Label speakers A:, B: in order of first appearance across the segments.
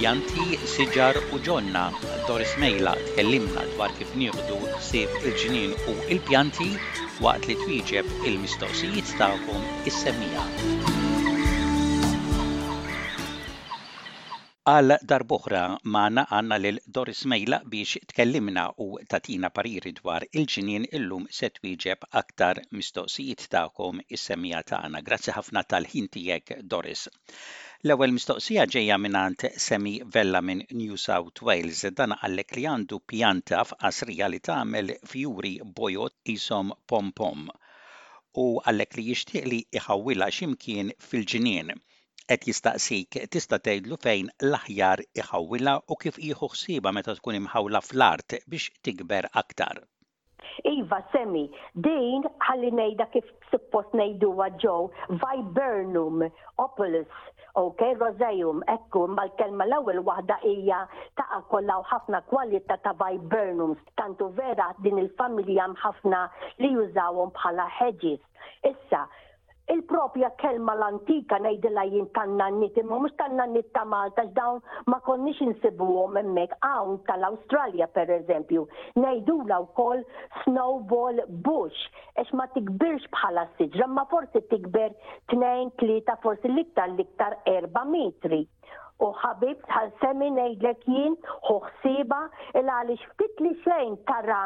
A: Pjanti, siġar u ġonna, Doris Mejla tkellimna dwar kif nieħdu ħsieb il-ġnien u l-pjanti waqt li twieġeb il-mistoqsijiet tagħkom is-semmiegħa. Għal darb'oħra magħna għandna lil Doris Mejla biex tkellimna u tagħtina pariri dwar il-ġnien illum se twieġeb aktar mistoqsijiet tagħkom is-semmiegħa tagħna. Grazzi ħafna tal-ħin tiegħek Doris. L-ewwel mistoqsija ġejja mingħand Semi Vella minn New South Wales. Dan qallek li għandu pjanta f'qasrija li tagħmel fjuri bojod qishom pom-pom u qallek li jixtieq li jħawwilha xi mkien fil-ġnien. qed jistaqsik, tista' tgħidlu fejn l-aħjar iħawwilha u kif jieħu ħsiebha meta tkun imħawla fl-art biex tikber aktar.
B: Iva, Sammy, din ħalli ngħidha kif suppost ngħiduha ġo Viburnum, Opulus, ok, Roseum, ekku, imma l-kelma l-ewwel waħda hija taqa' kollha hawn ħafna kwalità ta' Viburnums, tant hu vera din il-familja hemm ħafna li jużawhom bħala hedges. Issa, Il-propja kelma l-antika ngħidilha jien tan-nanniet imma mhux tan-nanniet ta' Malta x'dawn ma konniex insibuhom hemmhekk hawn tal-Awstralja pereżempju. Ngħidulha wkoll snowball bush għax ma tikbirx bħala siġra imma forsi tikber tnejn, tlieta forsi l-iktar l-iktar erba' metri. u ħabib tal semmi ngħidlek jien hu ħsieba il għaliex ftit li xejn tara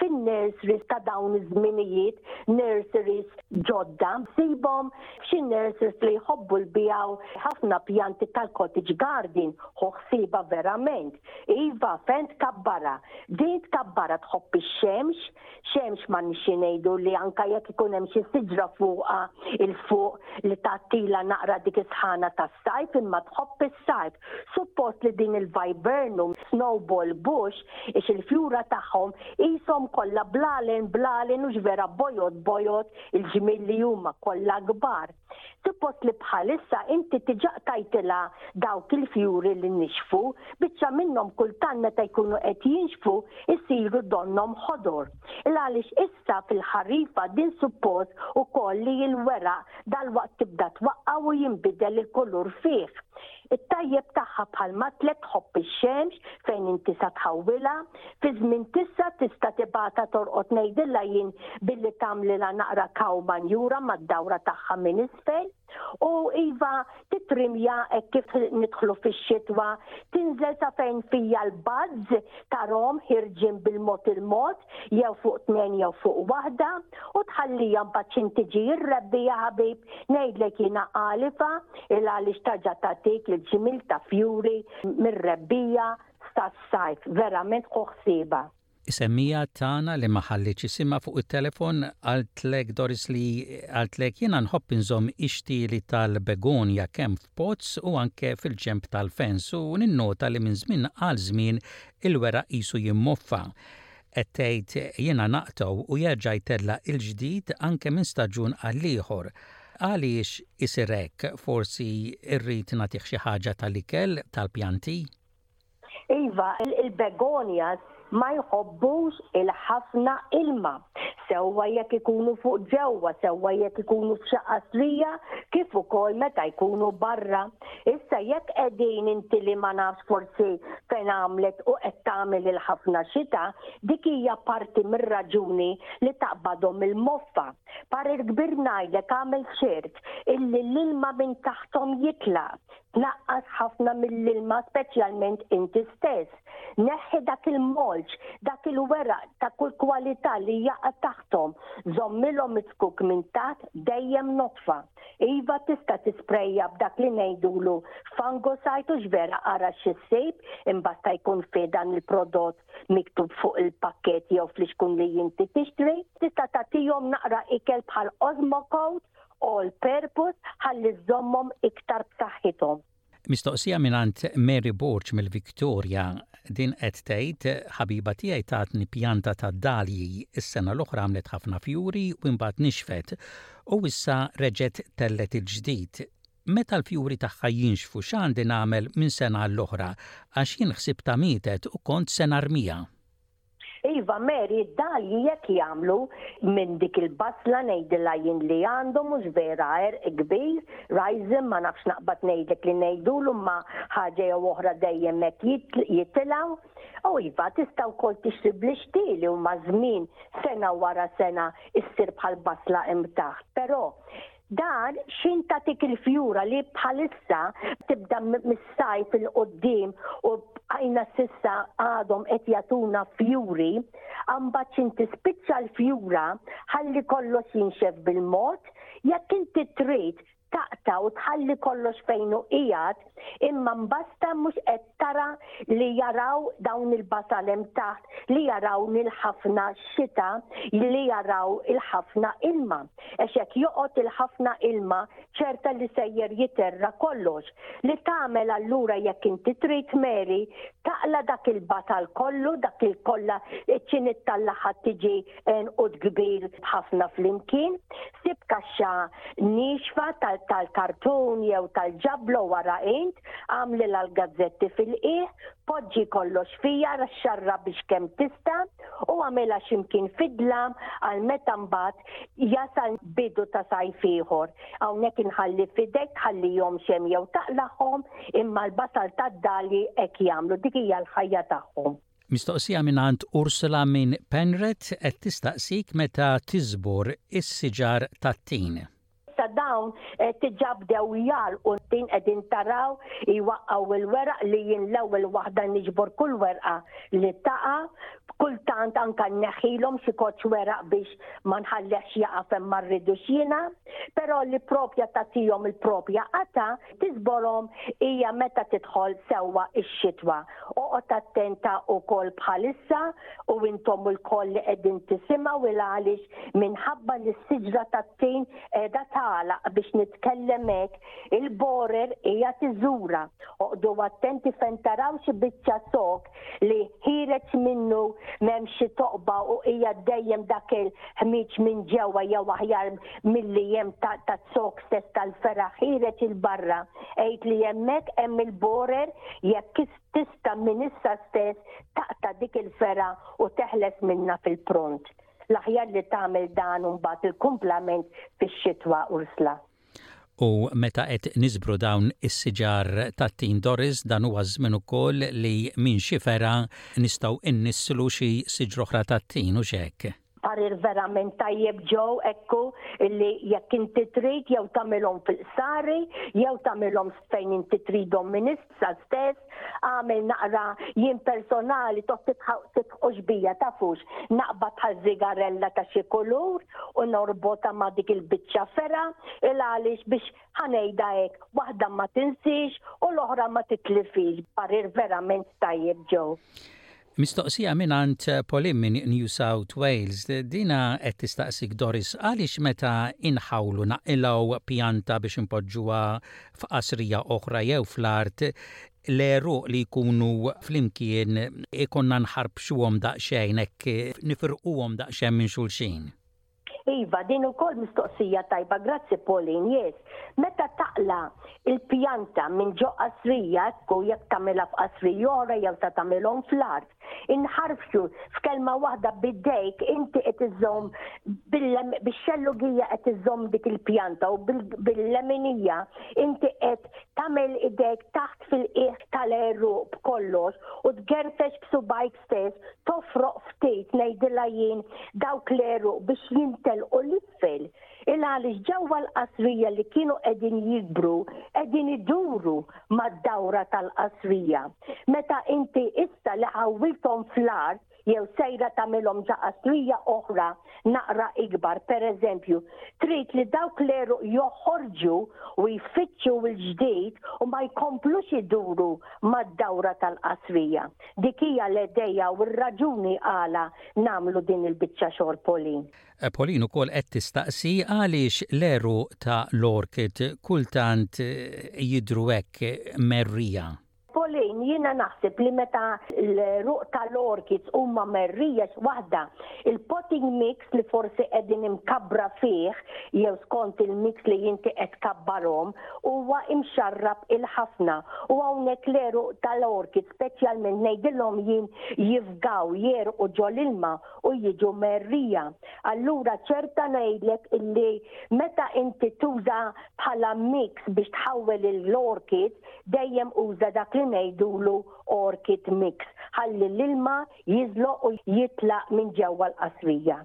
B: fin-nurseries ta' dawn iż-żminijiet, nurseries ġodda, sibhom xi nurseries li jħobbu l-bijaw ħafna pjanti tal-cottage garden hu ħsieba verament. Iva, fejn tkabbara? Din tkabbara tħobb ix-xemx, X'hemmx ma nixxi ngħidu li anke jekk ikun hemm xi siġra fuqha 'il fuq li tgħattilha naqra dik is-sħana tas-sajf imma tħobb is-sajf. Suppost li din il-viburnum, snowball bush, ix il-fjura tagħhom qishom kollha blalen blalen hux vera bojod bojod il-ġmiel li huma kollha kbar. Suppost li bħalissa inti diġà qtajtilha dawk il-fjuri li nixfu, biċċa minnhom kultant meta jkunu qed jinxfu jsiru donnhom ħodor. Ilgħaliex issa fil-ħarifa din suppost ukoll li l-weraq dalwaqt tibda twaqqgħu u jinbidel il-kulur fih. It-tajjeb tagħha bħal matla tħobb ix-xemx fejn inti sa tħawwilha, fi żmien tissa tista' tibgħatha torqod ngħidilha jien billi tagħmlilha naqra cow manjura mad-dawra tagħha minn isfel u iva titrimja hekk kif nidħlu fix-xitwa tinżel sa fejn fija l-buds tarhom ħirġin bil-mod il-mod jew fuq tnejn jew fuq waħda u tħallija mbagħad x'in tiġi r-rebbiegħa ħabib Ngħidlek jiena għalifa il għaliex tarġa' tagħtik lil xi mill ta' fjuri mir-rebbiegħa sas-sajf, verament ħu
A: ħsiebha. Is-semmiegħa tagħna li ma ħallietx isimha fuq it-telefon qaltlek Doris li qaltlek jiena nħobb inżomm ix-xtieli tal-begonja kemm f'pots u anke fil-ġenb tal-fens u ninnota li minn żmien għal żmien il-weraq qisu jimmoffa. Qed tgħid jiena naqtgħu u jerġa' jtellaq il-ġdid anke minn staġun għal ieħor. Għaliex isir hekk? Forsi rrid nagħtih xi ħaġa tal-ikel tal-pjanti?
B: Iva, il-begonias ma jħobbux il-ħafna ilma, sewwa jekk ikunu fuq ġewwa, sewwa jekk ikunu f'xi qaslija kif ukoll meta jkunu barra. Issa jekk qegħdin inti li ma nafx forsi fejn għamlet u qed tagħmel il-ħafna xita, dik hija parti mir-raġuni li taqbadhom il-moffa. Parir kbir ngħidlek agħmel ċert illi l-ilma minn taħthom jitlaq. Tnaqqas ħafna mill-ilma speċjalment inti stess. Neħħi dak il-mulch, dak il-weraq ta' kull kwalità li jaqa' taħthom. Żommilhom iskuk minn taħt dejjem nodfa. Iva tista' tisprejja b'dak li ngħidulu fangosajt u x'vera ara x'issib imbasta jkun fi dan il-prodott miktub fuq il-pakket jew fl-ixkun li inti tixtri. Tista' tagħtihom naqra ikel bħal Osmocote all purpose ħalli żżommhom iktar b'saħħithom.
A: Mistoqsija mingħand Mary Borg mill-Victoria, din qed tgħid, Ħabiba tiegħi tatni pjanta tad-dalji, is-sena l-oħra għamlet ħafna fjuri u imbagħad nixfet u issa reġgħet tellgħet il-ġdid. Meta l-fjuri tagħha jinxfu x'għandi nagħmel minn sena għall-oħra għax jien ħsibtha mietet u kont se narmiha.
B: Iva Mary id-dalji jekk jagħmlu minn dik il-basla ngħidilha jien li għandhom mhux vera għerq kbir, raism ma nafx naqbad ngħidlek li ngħidulu imma ħaġa jew oħra dejjem hekk jitilgħu. U iva tista' wkoll tixri bl-ixti li huma żmien sena wara sena issir bħal basla hemm taħt. Però Dan xin tatik il-fjura li bħalissa tibda mis-sajf il-qoddim u bqajna sissa għadhom qed jatuna fjuri, għambat xin tispiċċa l-fjura ħalli kollox jinxef bil-mod, jekk inti trid taqta u tħalli kollox fejnu ijat, imma mbasta mhux qed tara li jaraw dawn il-basalem taħt li jaraw nil-ħafna xita li jaraw il-ħafna ilma. Ex jekk joqgħod il-ħafna ilma ċerta li sejjer jiterra kollox. Li tagħmel allura jekk inti trid Mary taqla dak il-basal kollu, dak il-kollha iċ-ċinit tal-laħat tiġi nqud kbir ħafna flimkien, sib kaxxa nixfa tal-kartun jew tal-ġablo wara int, għamlilha l-gazzetti fil-qiegħ, poġġi kollox fija xarra biex kemm tista' u għamilha x'imkien fid-dlam għal meta mbagħad jasal bidu ta' sajf ieħor. Hawnhekk inħalli fidek tħallihom xem jew taqlagħhom imma l-basal tad-dali hekk jagħmlu dik hija l-ħajja tagħhom.
A: Mistoqsija mingħand Ursula minn Penrith qed tistaqsik meta tiżbur is-siġar tat-tin.
B: Sa dawn diġà bdew jagħlqu t-tin qegħdin taraw jwaqqgħu l-weraq li jien l-ewwel waħda niġbor kull werqa li taqa', kultant anke nneħħilhom xi koċċ weraq biex ma nħallihx jaqa' fejn ma rridux jiena, però li propja tagħtihom il-propja qatgħa Tiżborhom hija meta tidħol sewwa x-xitwa. Oqgħod attenta wkoll bħalissa u intom ilkoll li qegħdin tisimgħu 'il għaliex minħabba li s-siġra tat-tin qiegħda tagħlaq biex nitkellem hekk, il-borer qiegħed iżura. Oqgħdu attenti fejn taraw xi biċċa zokk li ħireġ minnu m'hemm xi toqba u hija dejjem dak il-ħmieġ minn ġewwa jew aħjar milli hemm ta' sok stess tal-feraħ ħireġ il-barra. Għid li hemmhekk hemm il-borer jekk tista' minn issa stess taqta' dik il-fera u teħles minna fil-pront. L-aħjar li tagħmel dan imbagħad il-kumplament fix-xitwa ursla.
A: U meta qed niżbru dawn is-siġar tat-tin Doris dan huwa ż-żmien ukoll li minn xi fergħa nistgħu nnisslu xi siġra oħra tat-tin, hux hekk?
B: Parir verament tajjeb Joe hekk hu illi jekk inti trid jew tagħmilhom fil-qsari jew tagħmilhom fejn inti tridhom minn Sa stess, għamel naqra jien personali tot titħux bija tafux naqba bħal zigarella ta' xi kulur u norbota ma' dik il-biċċa fera il għaliex biex ħanejda hekk waħda ma tinsix u l-oħra ma titlifix parir verament tajjeb ġew.
A: Mistoqsija mingħand Pauline minn New South Wales, dinha qed tistaqsik Doris għaliex meta inħawlu naqilgħu pjanta biex inpoġġuha f'qasrija oħra jew fl-art, l-għeruq li jkunu flimkien ikollna nħarbxuhom daqsxejn hekk nifirquhom daqsxejn minn xulxin?
B: Iva, din ukoll mistoqsija tajba, grazzi Pauline, yes. Meta taqla' il-pjanta minn ġo qasrija, ekku jekk tagħmilha f'qasrija oħra jew ta' tagħmilhom fl-art, inħarfxu, f'kelma waħda b'idejk inti qed iżżomm bix-xellugija qed iżżomm dik il-pjanta u bil-leminija inti qed tagħmel idejk taħt fil-qiegħ tal-għeruq b'kollox u tgerfex b'subgħajk stess tofroq ftit ngħidilha jien dawk l-eru biex jintelqu l-isfel. Il għaliex ġewwa l-qasrija li kienu qegħdin jikbru qegħdin iduru mad-dawra tal-qasrija. Meta inti issa li ħawwilthom fl-art jew sejra tagħmilhom ġa qasrija oħra naqra ikbar, pereżempju, trid li dawk l-għeruq joħorġu u jfittxu l-ġdid u ma jkomplux iduru mad-dawra tal-qasrija. Dik hija l-idea u r-raġuni għala nagħmlu din il-biċċa
A: xogħol Pauline. Pauline ukoll qed tistaqsi għaliex l-għeruq ta' l-orchid kultant jidhru hekk merrija.
B: Pauline, jiena naħseb li meta l-eruq tal-orchids huma merrija x'waħda, il-potting mix li forsi qegħdin imkabbra fih jew skont il-mix li inti qed tkabbarhom huwa imxarrab il-ħafna u hawnhekk l-eruq tal-orchids speċjalment ngħidilhom jien jifgaw, jegħrqu ġol-ilma u jiġu merrija. Allura ċerta ngħidlek illi meta inti tuża bħala mix biex tħawwel l-orchid, Dejjem uża dak li ngħidulu orchid mix ħalli l-ilma jiżloq u jitlaq minn ġewwa l-qasrija.